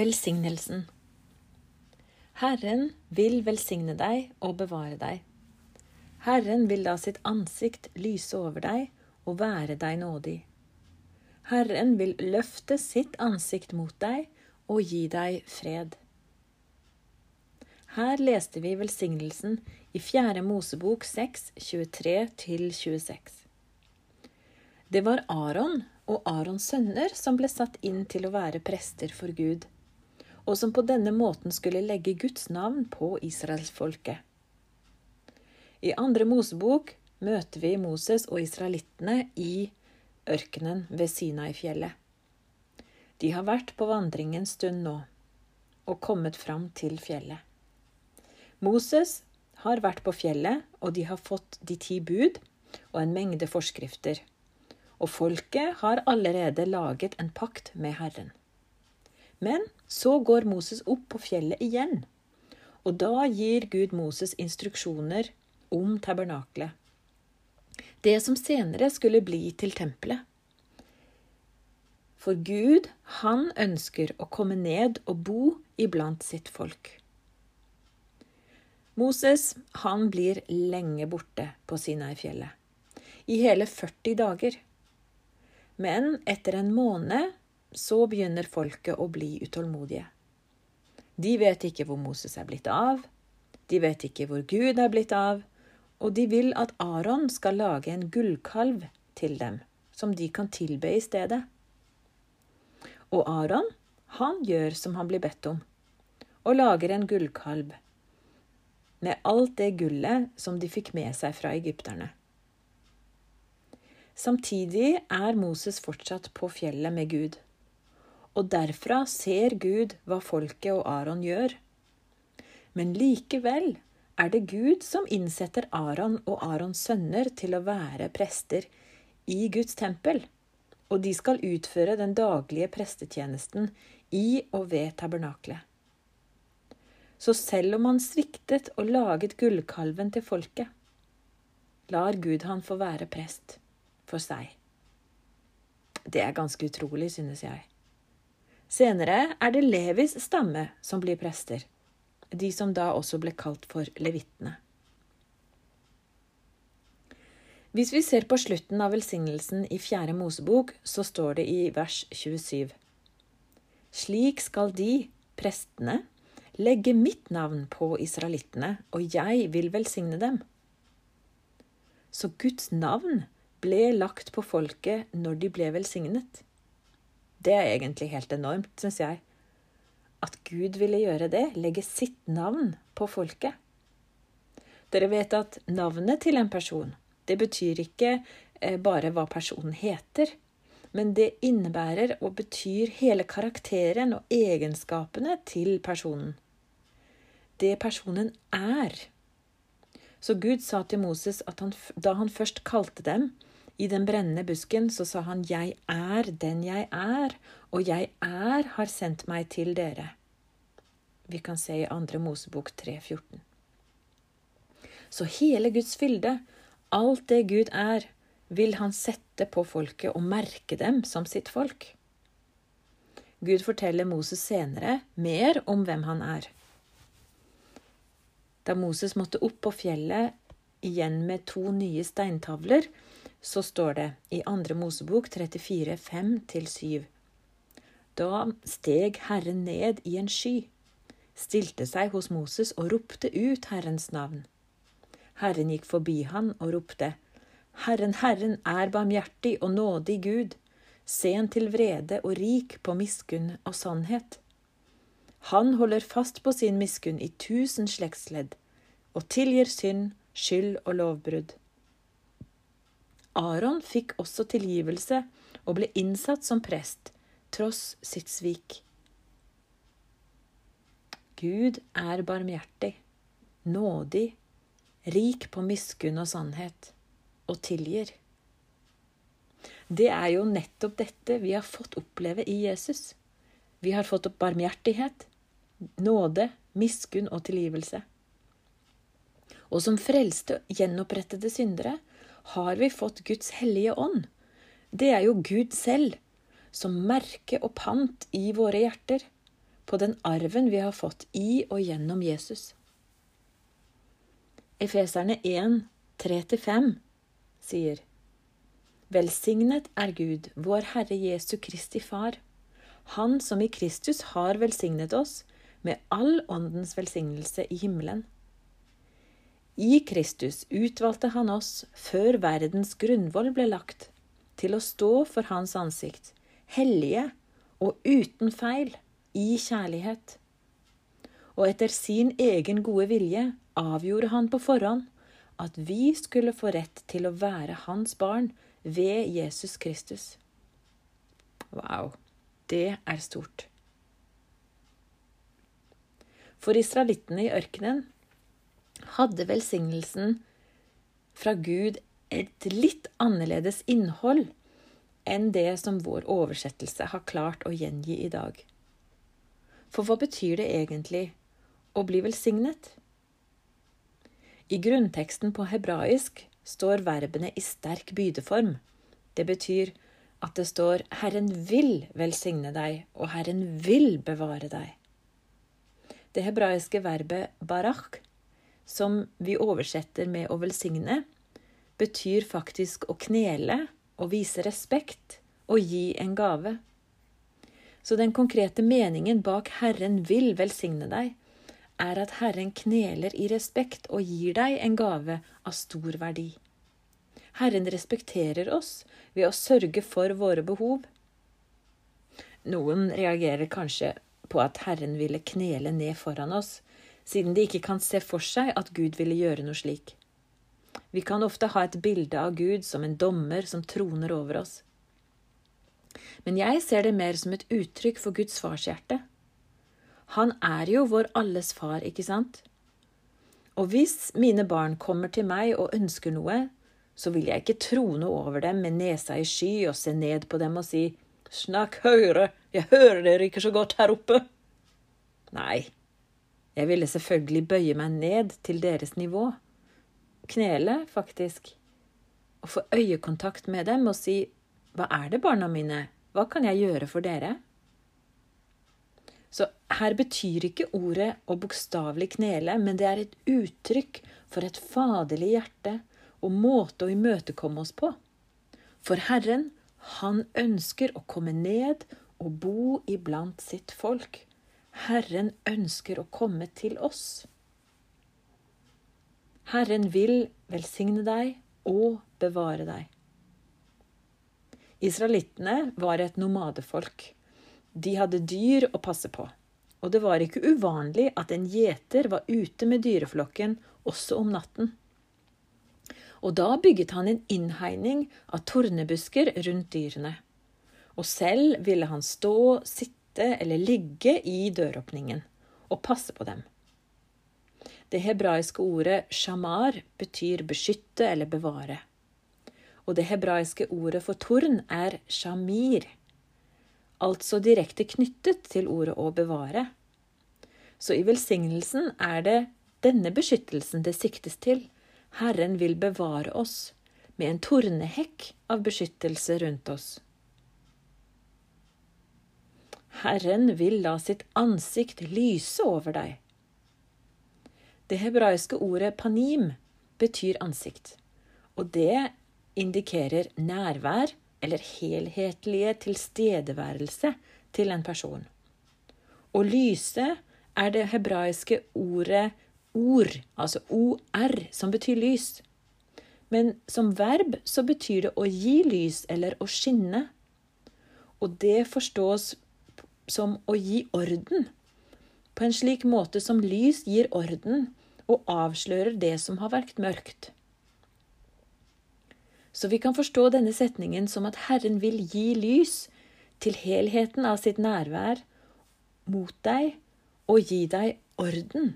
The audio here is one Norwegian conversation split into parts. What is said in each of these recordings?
Velsignelsen. Herren vil velsigne deg og bevare deg. Herren vil la sitt ansikt lyse over deg og være deg nådig. Herren vil løfte sitt ansikt mot deg og gi deg fred. Her leste vi velsignelsen i Fjerde Mosebok 6, 23-26. Det var Aron og Arons sønner som ble satt inn til å være prester for Gud, og som på denne måten skulle legge Guds navn på israelsfolket. I Andre Mosebok møter vi Moses og israelittene i ørkenen ved Sinai-fjellet. De har vært på vandring en stund nå og kommet fram til fjellet. Moses har vært på fjellet, og de har fått de ti bud og en mengde forskrifter. Og folket har allerede laget en pakt med Herren. Men så går Moses opp på fjellet igjen, og da gir Gud Moses instruksjoner om tabernaklet. Det som senere skulle bli til tempelet. For Gud, han ønsker å komme ned og bo iblant sitt folk. Moses, han blir lenge borte på Sinai-fjellet. I hele 40 dager. Men etter en måned så begynner folket å bli utålmodige. De vet ikke hvor Moses er blitt av, de vet ikke hvor Gud er blitt av, og de vil at Aron skal lage en gullkalv til dem, som de kan tilbe i stedet. Og Aron, han gjør som han blir bedt om, og lager en gullkalv med alt det gullet som de fikk med seg fra egypterne. Samtidig er Moses fortsatt på fjellet med Gud, og derfra ser Gud hva folket og Aron gjør. Men likevel er det Gud som innsetter Aron og Arons sønner til å være prester i Guds tempel, og de skal utføre den daglige prestetjenesten i og ved tabernaklet. Så selv om han sviktet og laget gullkalven til folket, lar Gud han få være prest for seg. Det er ganske utrolig, synes jeg. Senere er det Levis stamme som blir prester, de som da også ble kalt for levittene. Hvis vi ser på slutten av velsignelsen i Fjerde Mosebok, så står det i vers 27. Slik skal de, prestene, legge mitt navn på israelittene, og jeg vil velsigne dem. Så Guds navn ble lagt på folket når de ble velsignet. Det er egentlig helt enormt, syns jeg. At Gud ville gjøre det, legge sitt navn på folket. Dere vet at navnet til en person, det betyr ikke eh, bare hva personen heter, men det innebærer og betyr hele karakteren og egenskapene til personen det personen er. Så Gud sa til Moses at han, da han først kalte dem i den brennende busken, så sa han, Jeg er den jeg er, og jeg er har sendt meg til dere. Vi kan se i andre Mosebok 3,14. Så hele Guds fylde, alt det Gud er, vil han sette på folket og merke dem som sitt folk. Gud forteller Moses senere mer om hvem han er. Da Moses måtte opp på fjellet igjen med to nye steintavler, så står det i andre Mosebok 34, 5-7. Da steg Herren ned i en sky, stilte seg hos Moses og ropte ut Herrens navn. Herren gikk forbi han og ropte, Herren, Herren er barmhjertig og nådig Gud, sen til vrede og rik på miskunn og sannhet. Han holder fast på sin miskunn i tusen slektsledd og tilgir synd, skyld og lovbrudd. Aron fikk også tilgivelse og ble innsatt som prest, tross sitt svik. Gud er barmhjertig, nådig, rik på miskunn og sannhet, og tilgir. Det er jo nettopp dette vi har fått oppleve i Jesus. Vi har fått opp barmhjertighet, nåde, miskunn og tilgivelse. Og som frelste, og gjenopprettede syndere har vi fått Guds hellige ånd. Det er jo Gud selv, som merke og pant i våre hjerter, på den arven vi har fått i og gjennom Jesus. Efeserne 1, 3-5 sier Velsignet er Gud, vår Herre Jesu Kristi Far, Han som i Kristus har velsignet oss med all åndens velsignelse i himmelen. I Kristus utvalgte Han oss før verdens grunnvoll ble lagt, til å stå for Hans ansikt, hellige og uten feil, i kjærlighet. Og etter sin egen gode vilje avgjorde Han på forhånd at vi skulle få rett til å være Hans barn ved Jesus Kristus. Wow, det er stort. For israelittene i ørkenen hadde velsignelsen fra Gud et litt annerledes innhold enn det som vår oversettelse har klart å gjengi i dag. For hva betyr det egentlig å bli velsignet? I grunnteksten på hebraisk står verbene i sterk bydeform. Det betyr at det står 'Herren vil velsigne deg', og 'Herren vil bevare deg'. Det hebraiske verbet 'barach', som vi oversetter med 'å velsigne', betyr faktisk å knele og vise respekt og gi en gave. Så den konkrete meningen bak 'Herren vil velsigne deg' er at Herren kneler i respekt og gir deg en gave av stor verdi. Herren respekterer oss ved å sørge for våre behov. Noen reagerer kanskje på at Herren ville knele ned foran oss, siden de ikke kan se for seg at Gud ville gjøre noe slik. Vi kan ofte ha et bilde av Gud som en dommer som troner over oss. Men jeg ser det mer som et uttrykk for Guds farshjerte. Han er jo vår alles far, ikke sant? Og hvis mine barn kommer til meg og ønsker noe, så vil jeg ikke trone over dem med nesa i sky og se ned på dem og si Snakk høyere, jeg hører dere ikke så godt her oppe. Nei, jeg ville selvfølgelig bøye meg ned til deres nivå. Knele, faktisk. Og få øyekontakt med dem og si Hva er det, barna mine? Hva kan jeg gjøre for dere? Så her betyr ikke ordet å bokstavelig knele, men det er et uttrykk for et faderlig hjerte og måte å imøtekomme oss på. For Herren, han ønsker å komme ned og bo iblant sitt folk. Herren ønsker å komme til oss. Herren vil velsigne deg og bevare deg. Israelittene var et nomadefolk. De hadde dyr å passe på, og det var ikke uvanlig at en gjeter var ute med dyreflokken også om natten. Og da bygget han en innhegning av tornebusker rundt dyrene. Og selv ville han stå, sitte eller ligge i døråpningen og passe på dem. Det hebraiske ordet shamar betyr beskytte eller bevare. Og det hebraiske ordet for torn er shamir altså direkte knyttet til ordet å bevare. Så i velsignelsen er det denne beskyttelsen det siktes til. Herren vil bevare oss med en tornehekk av beskyttelse rundt oss. Herren vil la sitt ansikt lyse over deg. Det hebraiske ordet panim betyr ansikt, og det indikerer nærvær eller helhetlige tilstedeværelse til en person. Å lyse er det hebraiske ordet ord, altså or, som betyr lys. Men som verb så betyr det å gi lys eller å skinne. Og det forstås som å gi orden, på en slik måte som lys gir orden og avslører det som har vært mørkt. Så vi kan forstå denne setningen som at Herren vil gi lys til helheten av sitt nærvær mot deg og gi deg orden.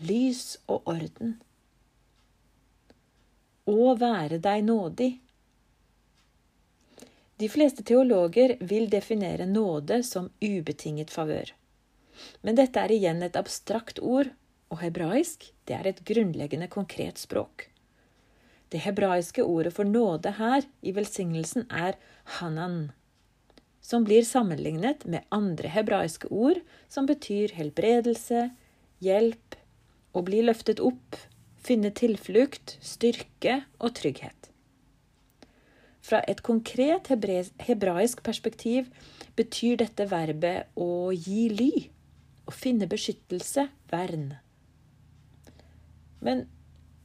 Lys og orden. Og være deg nådig. De fleste teologer vil definere nåde som ubetinget favør. Men dette er igjen et abstrakt ord, og hebraisk det er et grunnleggende konkret språk. Det hebraiske ordet for nåde her i velsignelsen er hanan. som blir sammenlignet med andre hebraiske ord som betyr helbredelse, hjelp, å bli løftet opp, finne tilflukt, styrke og trygghet. Fra et konkret hebraisk perspektiv betyr dette verbet å gi ly, å finne beskyttelse, vern. Men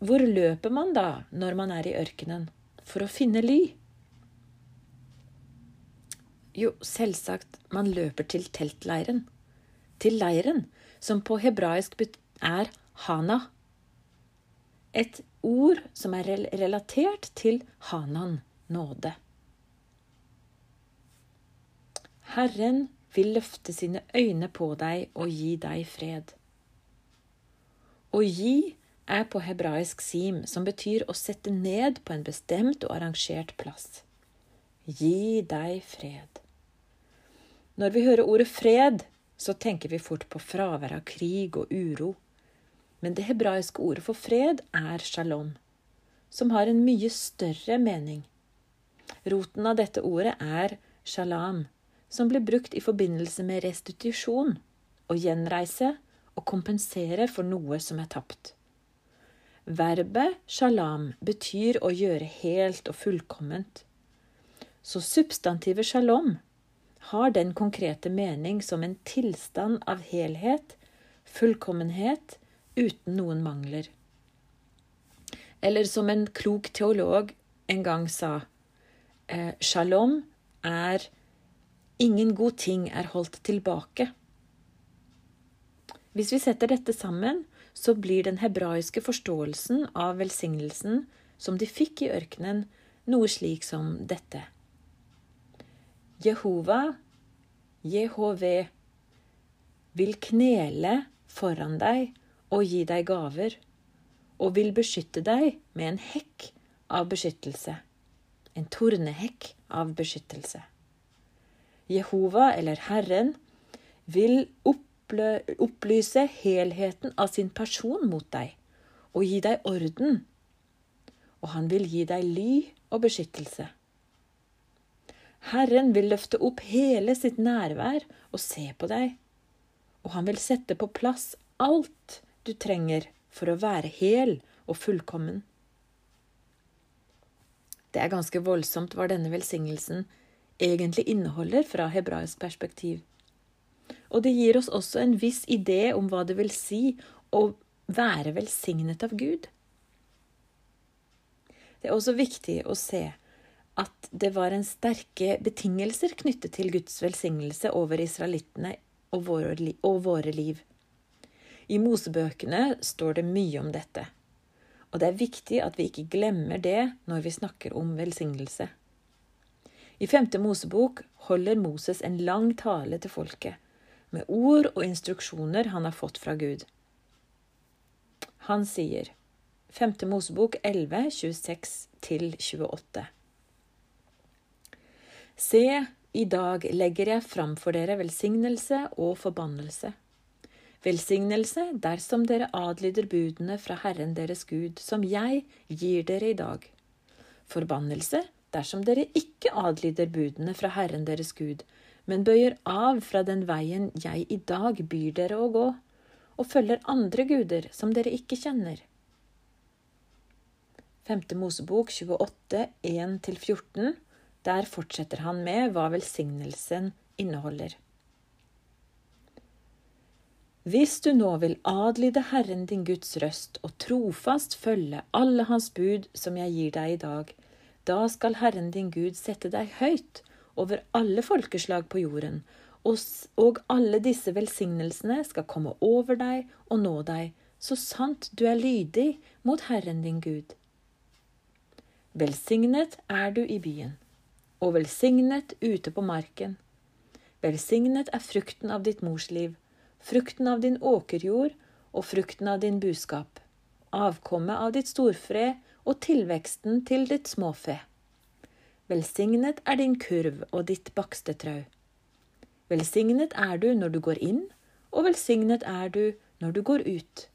hvor løper man da når man er i ørkenen for å finne ly? Jo, selvsagt, man løper til teltleiren. Til leiren, som på hebraisk er hana. Et ord som er relatert til hanan, nåde. Herren vil løfte sine øyne på deg og gi deg fred. Å gi er på hebraisk sim, som betyr å sette ned på en bestemt og arrangert plass. Gi deg fred. Når vi hører ordet fred, så tenker vi fort på fravær av krig og uro. Men det hebraiske ordet for fred er shalom, som har en mye større mening. Roten av dette ordet er shalam, som blir brukt i forbindelse med restitusjon, å gjenreise og kompensere for noe som er tapt. Verbet shalom betyr å gjøre helt og fullkomment. Så substantivet shalom har den konkrete mening som en tilstand av helhet, fullkommenhet, uten noen mangler. Eller som en klok teolog en gang sa, eh, shalom er Ingen god ting er holdt tilbake. Hvis vi setter dette sammen, så blir den hebraiske forståelsen av velsignelsen som de fikk i ørkenen, noe slik som dette. Jehova, JHV, vil knele foran deg og gi deg gaver, og vil beskytte deg med en hekk av beskyttelse, en tornehekk av beskyttelse. Jehova, eller Herren, vil opplyse helheten av sin person mot deg og gi deg orden. Og han vil gi deg ly og beskyttelse. Herren vil løfte opp hele sitt nærvær og se på deg. Og han vil sette på plass alt du trenger for å være hel og fullkommen. Det er ganske voldsomt hva denne velsignelsen egentlig inneholder fra hebraisk perspektiv. Og det gir oss også en viss idé om hva det vil si å være velsignet av Gud. Det er også viktig å se at det var en sterke betingelser knyttet til Guds velsignelse over israelittene og våre, liv. I Mosebøkene står det mye om dette, og det er viktig at vi ikke glemmer det når vi snakker om velsignelse. I femte Mosebok holder Moses en lang tale til folket, med ord og instruksjoner han har fått fra Gud. Han sier, femte Mosebok 11, 26-28. Se, i dag legger jeg fram for dere velsignelse og forbannelse. Velsignelse dersom dere adlyder budene fra Herren deres Gud, som jeg gir dere i dag. Forbannelse dersom dere ikke adlyder budene fra Herren deres Gud, men bøyer av fra den veien jeg i dag byr dere å gå, og følger andre guder som dere ikke kjenner. 5. Mosebok 28, 1-14. Der fortsetter han med hva velsignelsen inneholder. Hvis du nå vil adlyde Herren din Guds røst og trofast følge alle hans bud som jeg gir deg i dag, da skal Herren din Gud sette deg høyt over alle folkeslag på jorden, og alle disse velsignelsene skal komme over deg og nå deg, så sant du er lydig mot Herren din Gud. Velsignet er du i byen, og velsignet ute på marken. Velsignet er frukten av ditt morsliv, frukten av din åkerjord og frukten av din buskap, avkommet av ditt storfre og tilveksten til ditt småfe. Velsignet er din kurv og ditt bakstetrau. Velsignet er du når du går inn, og velsignet er du når du går ut.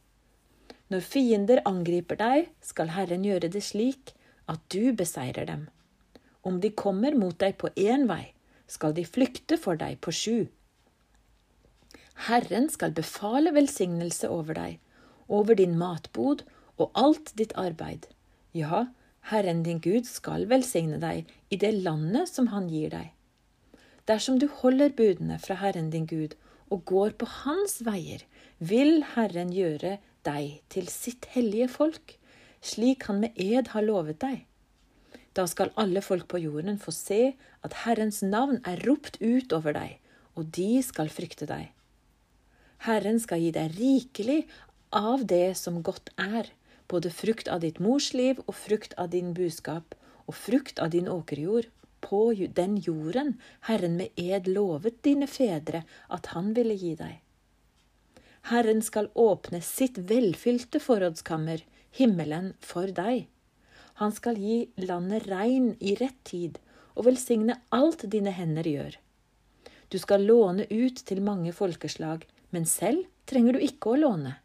Når fiender angriper deg, skal Herren gjøre det slik at du beseirer dem. Om de kommer mot deg på én vei, skal de flykte for deg på sju. Herren skal befale velsignelse over deg, over din matbod og alt ditt arbeid. Ja, Herren din Gud skal velsigne deg i det landet som han gir deg. Dersom du holder budene fra Herren din Gud og går på hans veier, vil Herren gjøre deg til sitt hellige folk, slik han med ed har lovet deg. Da skal alle folk på jorden få se at Herrens navn er ropt ut over deg, og de skal frykte deg. Herren skal gi deg rikelig av det som godt er, både frukt av ditt mors liv og frukt av din buskap, og frukt av din åkerjord, på den jorden Herren med ed lovet dine fedre at han ville gi deg. Herren skal åpne sitt velfylte forrådskammer, himmelen, for deg. Han skal gi landet regn i rett tid og velsigne alt dine hender gjør. Du skal låne ut til mange folkeslag, men selv trenger du ikke å låne.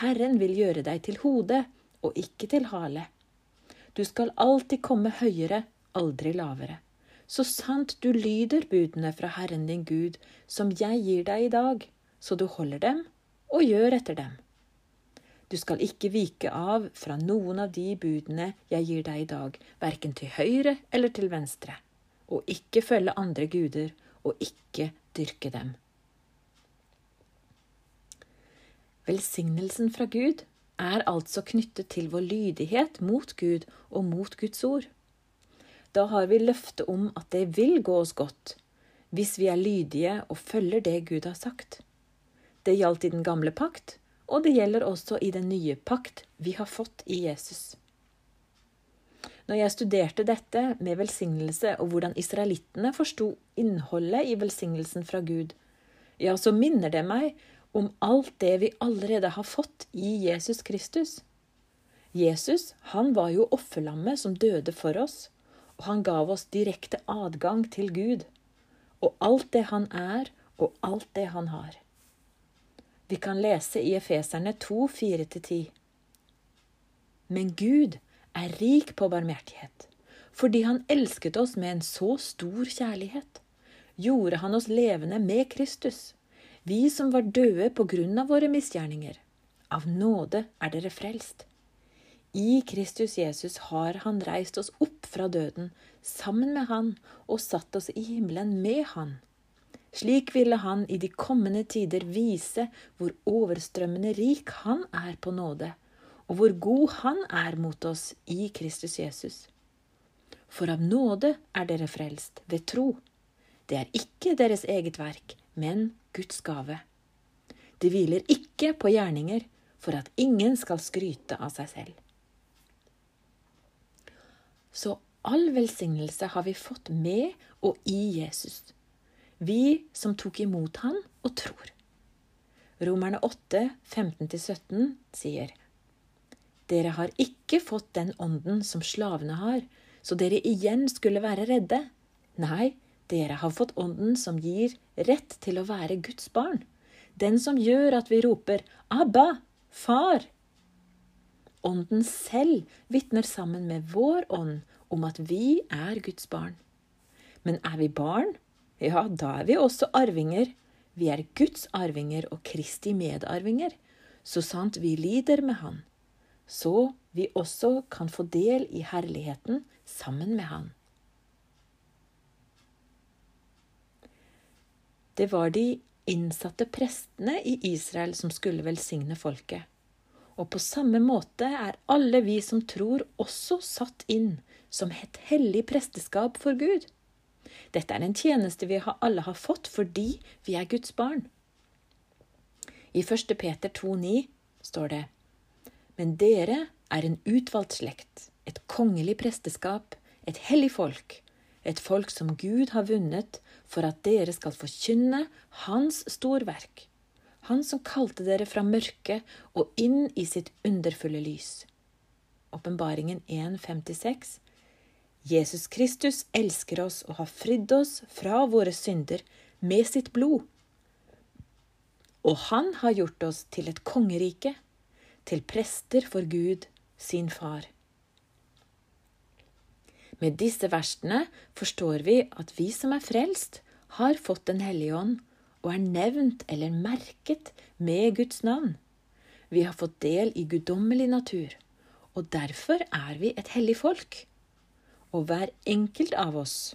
Herren vil gjøre deg til hode og ikke til hale. Du skal alltid komme høyere, aldri lavere. Så sant du lyder budene fra Herren din Gud, som jeg gir deg i dag, så du holder dem og gjør etter dem. Du skal ikke vike av fra noen av de budene jeg gir deg i dag, verken til høyre eller til venstre, og ikke følge andre guder og ikke dyrke dem. Velsignelsen fra Gud er altså knyttet til vår lydighet mot Gud og mot Guds ord. Da har vi løftet om at det vil gå oss godt hvis vi er lydige og følger det Gud har sagt. Det gjaldt i den gamle pakt, og det gjelder også i den nye pakt vi har fått i Jesus. Når jeg studerte dette med velsignelse og hvordan israelittene forsto innholdet i velsignelsen fra Gud, ja, så minner det meg om alt det vi allerede har fått i Jesus Kristus. Jesus, han var jo offerlammet som døde for oss, og han gav oss direkte adgang til Gud, og alt det han er, og alt det han har. Vi kan lese i Efeserne 2, 4-10. Men Gud er rik på barmhjertighet. Fordi han elsket oss med en så stor kjærlighet, gjorde han oss levende med Kristus, vi som var døde på grunn av våre misgjerninger. Av nåde er dere frelst. I Kristus Jesus har han reist oss opp fra døden, sammen med han, og satt oss i himmelen med han slik ville han i de kommende tider vise hvor overstrømmende rik han er på nåde, og hvor god han er mot oss i Kristus Jesus. For av nåde er dere frelst, ved tro. Det er ikke deres eget verk, men Guds gave. Det hviler ikke på gjerninger, for at ingen skal skryte av seg selv. Så all velsignelse har vi fått med og i Jesus vi som tok imot han og tror. Romerne 8, 15-17 sier Dere har ikke fått den ånden som slavene har, så dere igjen skulle være redde. Nei, dere har fått ånden som gir rett til å være Guds barn. Den som gjør at vi roper Abba, far. Ånden selv vitner sammen med vår ånd om at vi er Guds barn. Men er vi barn, ja, da er vi også arvinger. Vi er Guds arvinger og Kristi medarvinger, så sant vi lider med Han, så vi også kan få del i herligheten sammen med Han. Det var de innsatte prestene i Israel som skulle velsigne folket. Og på samme måte er alle vi som tror, også satt inn som et hellig presteskap for Gud. Dette er en tjeneste vi alle har fått fordi vi er Guds barn. I 1. Peter 2,9 står det Men dere er en utvalgt slekt, et kongelig presteskap, et hellig folk, et folk som Gud har vunnet for at dere skal forkynne Hans storverk, Han som kalte dere fra mørket og inn i sitt underfulle lys. Åpenbaringen 1.56 Jesus Kristus elsker oss og har fridd oss fra våre synder med sitt blod. Og han har gjort oss til et kongerike, til prester for Gud, sin far. Med disse versene forstår vi at vi som er frelst, har fått Den hellige ånd og er nevnt eller merket med Guds navn. Vi har fått del i guddommelig natur, og derfor er vi et hellig folk. Og hver enkelt av oss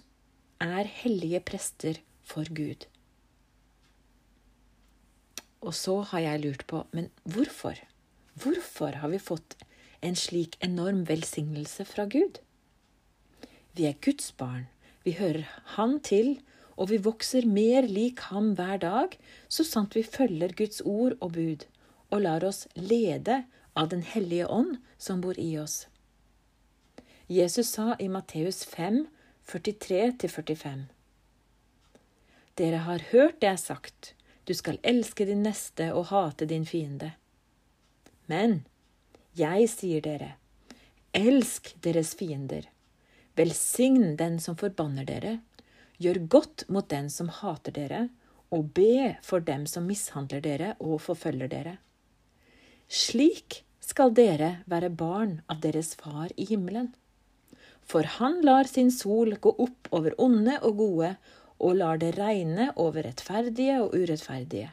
er hellige prester for Gud. Og så har jeg lurt på, men hvorfor? Hvorfor har vi fått en slik enorm velsignelse fra Gud? Vi er Guds barn, vi hører Han til, og vi vokser mer lik ham hver dag, så sant vi følger Guds ord og bud, og lar oss lede av Den hellige ånd som bor i oss. Jesus sa i Matteus 5, 43-45. Dere har hørt det er sagt, du skal elske din neste og hate din fiende. Men jeg sier dere, elsk deres fiender, velsign den som forbanner dere, gjør godt mot den som hater dere, og be for dem som mishandler dere og forfølger dere. Slik skal dere være barn av deres far i himmelen. For han lar sin sol gå opp over onde og gode, og lar det regne over rettferdige og urettferdige.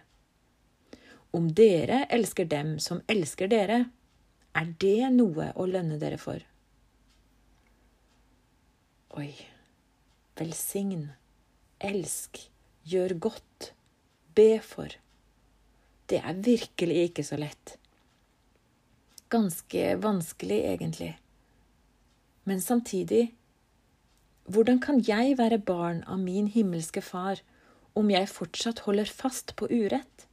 Om dere elsker dem som elsker dere, er det noe å lønne dere for. Oi, velsign, elsk, gjør godt, be for. Det er virkelig ikke så lett. Ganske vanskelig, egentlig. Men samtidig hvordan kan jeg være barn av min himmelske Far om jeg fortsatt holder fast på urett?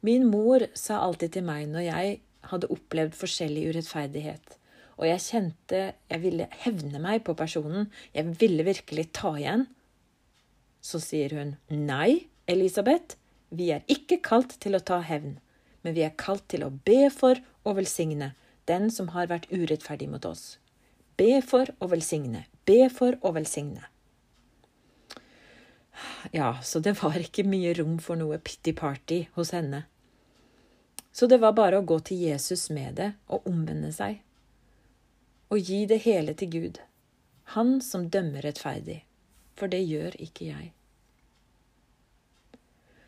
Min mor sa alltid til meg når jeg hadde opplevd forskjellig urettferdighet, og jeg kjente jeg ville hevne meg på personen, jeg ville virkelig ta igjen, så sier hun nei, Elisabeth, vi er ikke kalt til å ta hevn, men vi er kalt til å be for og velsigne den som har vært urettferdig mot oss. Be for å velsigne. Be for å velsigne. Ja, så det var ikke mye rom for noe pity party hos henne. Så det var bare å gå til Jesus med det og omvende seg. Og gi det hele til Gud, Han som dømmer rettferdig. For det gjør ikke jeg.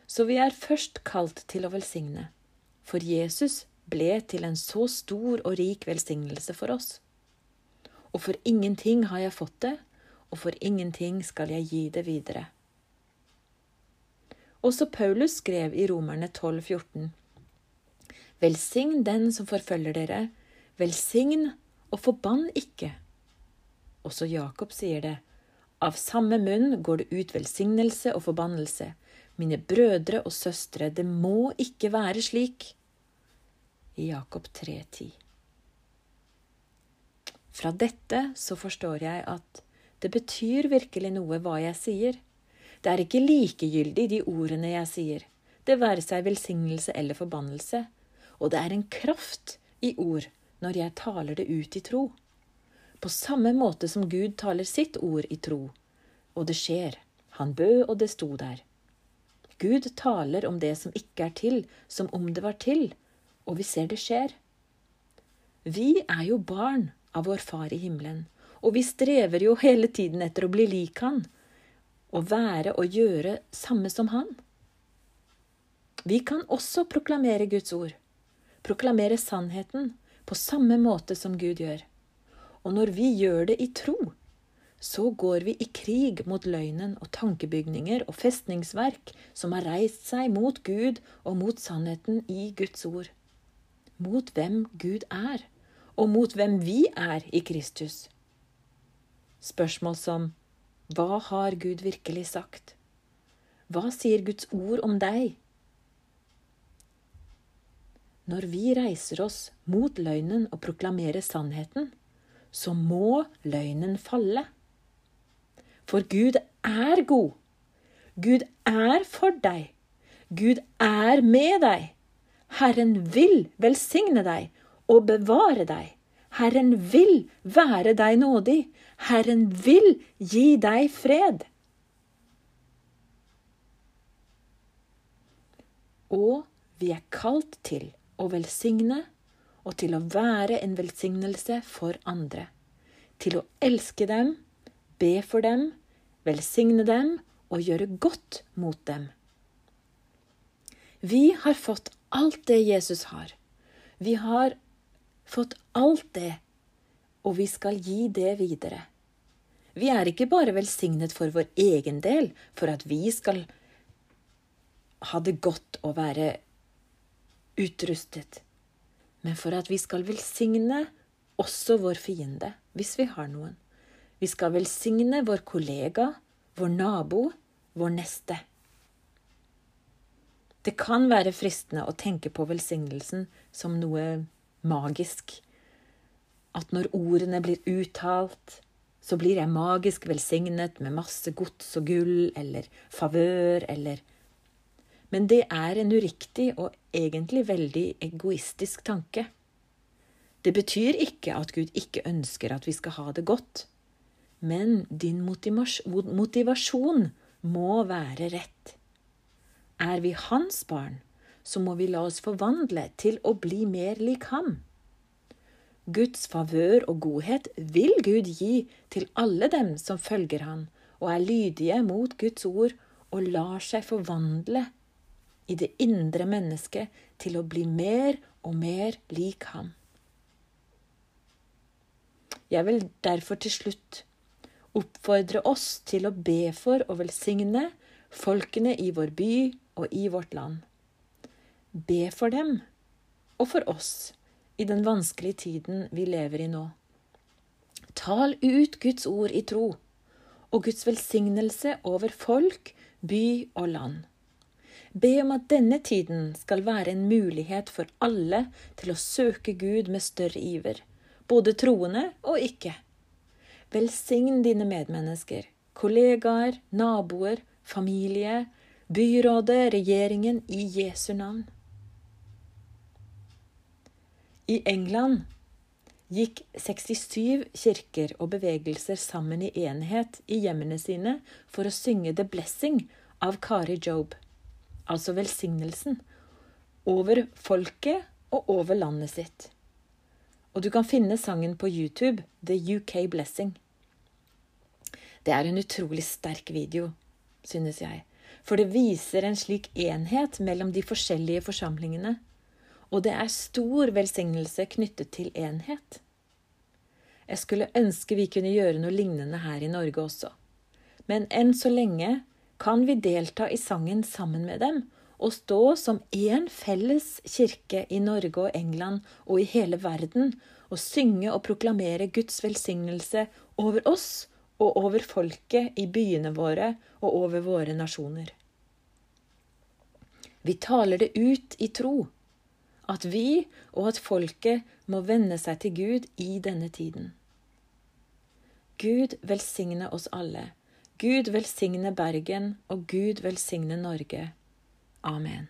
Så vi er først kalt til å velsigne, for Jesus ble til en så stor og rik velsignelse for oss og for ingenting har jeg fått det, og for ingenting skal jeg gi det videre. Også Paulus skrev i Romerne 12, 14. Velsign den som forfølger dere, velsign og forbann ikke. Også Jakob sier det. Av samme munn går det ut velsignelse og forbannelse. Mine brødre og søstre, det må ikke være slik. I Jakob 3, 10. Fra dette så forstår jeg at det betyr virkelig noe hva jeg sier. Det er ikke likegyldig de ordene jeg sier, det være seg velsignelse eller forbannelse, og det er en kraft i ord når jeg taler det ut i tro. På samme måte som Gud taler sitt ord i tro, og det skjer. Han bød, og det sto der. Gud taler om det som ikke er til, som om det var til, og vi ser det skjer. Vi er jo barn av vår Far i himmelen, og vi strever jo hele tiden etter å bli lik Han, og være og gjøre samme som Han. Vi kan også proklamere Guds ord, proklamere sannheten, på samme måte som Gud gjør. Og når vi gjør det i tro, så går vi i krig mot løgnen og tankebygninger og festningsverk som har reist seg mot Gud og mot sannheten i Guds ord. Mot hvem Gud er og mot hvem vi er i Kristus. Spørsmål som Hva har Gud virkelig sagt? Hva sier Guds ord om deg? Når vi reiser oss mot løgnen og proklamerer sannheten, så må løgnen falle. For Gud er god. Gud er for deg. Gud er med deg. Herren vil velsigne deg og bevare deg. Herren vil være deg nådig. Herren vil gi deg fred. Og vi er kalt til å velsigne og til å være en velsignelse for andre. til å elske dem, be for dem, velsigne dem og gjøre godt mot dem. Vi har fått alt det Jesus har. Vi har fått alt det, og vi skal gi det videre. Vi er ikke bare velsignet for vår egen del, for at vi skal ha det godt og være utrustet, men for at vi skal velsigne også vår fiende, hvis vi har noen. Vi skal velsigne vår kollega, vår nabo, vår neste. Det kan være fristende å tenke på velsignelsen som noe magisk. At når ordene blir uttalt, så blir jeg magisk velsignet med masse gods og gull eller favør eller Men det er en uriktig og egentlig veldig egoistisk tanke. Det betyr ikke at Gud ikke ønsker at vi skal ha det godt, men din motivasjon må være rett. Er vi hans barn, så må vi la oss forvandle til å bli mer lik ham. Guds favør og godhet vil Gud gi til alle dem som følger han og er lydige mot Guds ord og lar seg forvandle i det indre mennesket til å bli mer og mer lik ham. Jeg vil derfor til slutt oppfordre oss til å be for og velsigne folkene i vår by og i vårt land. Be for dem og for oss i den vanskelige tiden vi lever i nå. Tal ut Guds ord i tro og Guds velsignelse over folk, by og land. Be om at denne tiden skal være en mulighet for alle til å søke Gud med større iver, både troende og ikke. Velsign dine medmennesker, kollegaer, naboer, familie, byrådet, regjeringen, i Jesu navn. I England gikk 67 kirker og bevegelser sammen i enhet i hjemmene sine for å synge The Blessing av Kari Job, altså velsignelsen, over folket og over landet sitt. Og du kan finne sangen på YouTube, The UK Blessing. Det er en utrolig sterk video, synes jeg. For det viser en slik enhet mellom de forskjellige forsamlingene. Og det er stor velsignelse knyttet til enhet. Jeg skulle ønske vi kunne gjøre noe lignende her i Norge også. Men enn så lenge kan vi delta i sangen sammen med dem og stå som én felles kirke i Norge og England og i hele verden og synge og proklamere Guds velsignelse over oss og over folket i byene våre og over våre nasjoner. Vi taler det ut i tro, at vi og at folket må venne seg til Gud i denne tiden. Gud velsigne oss alle. Gud velsigne Bergen, og Gud velsigne Norge. Amen.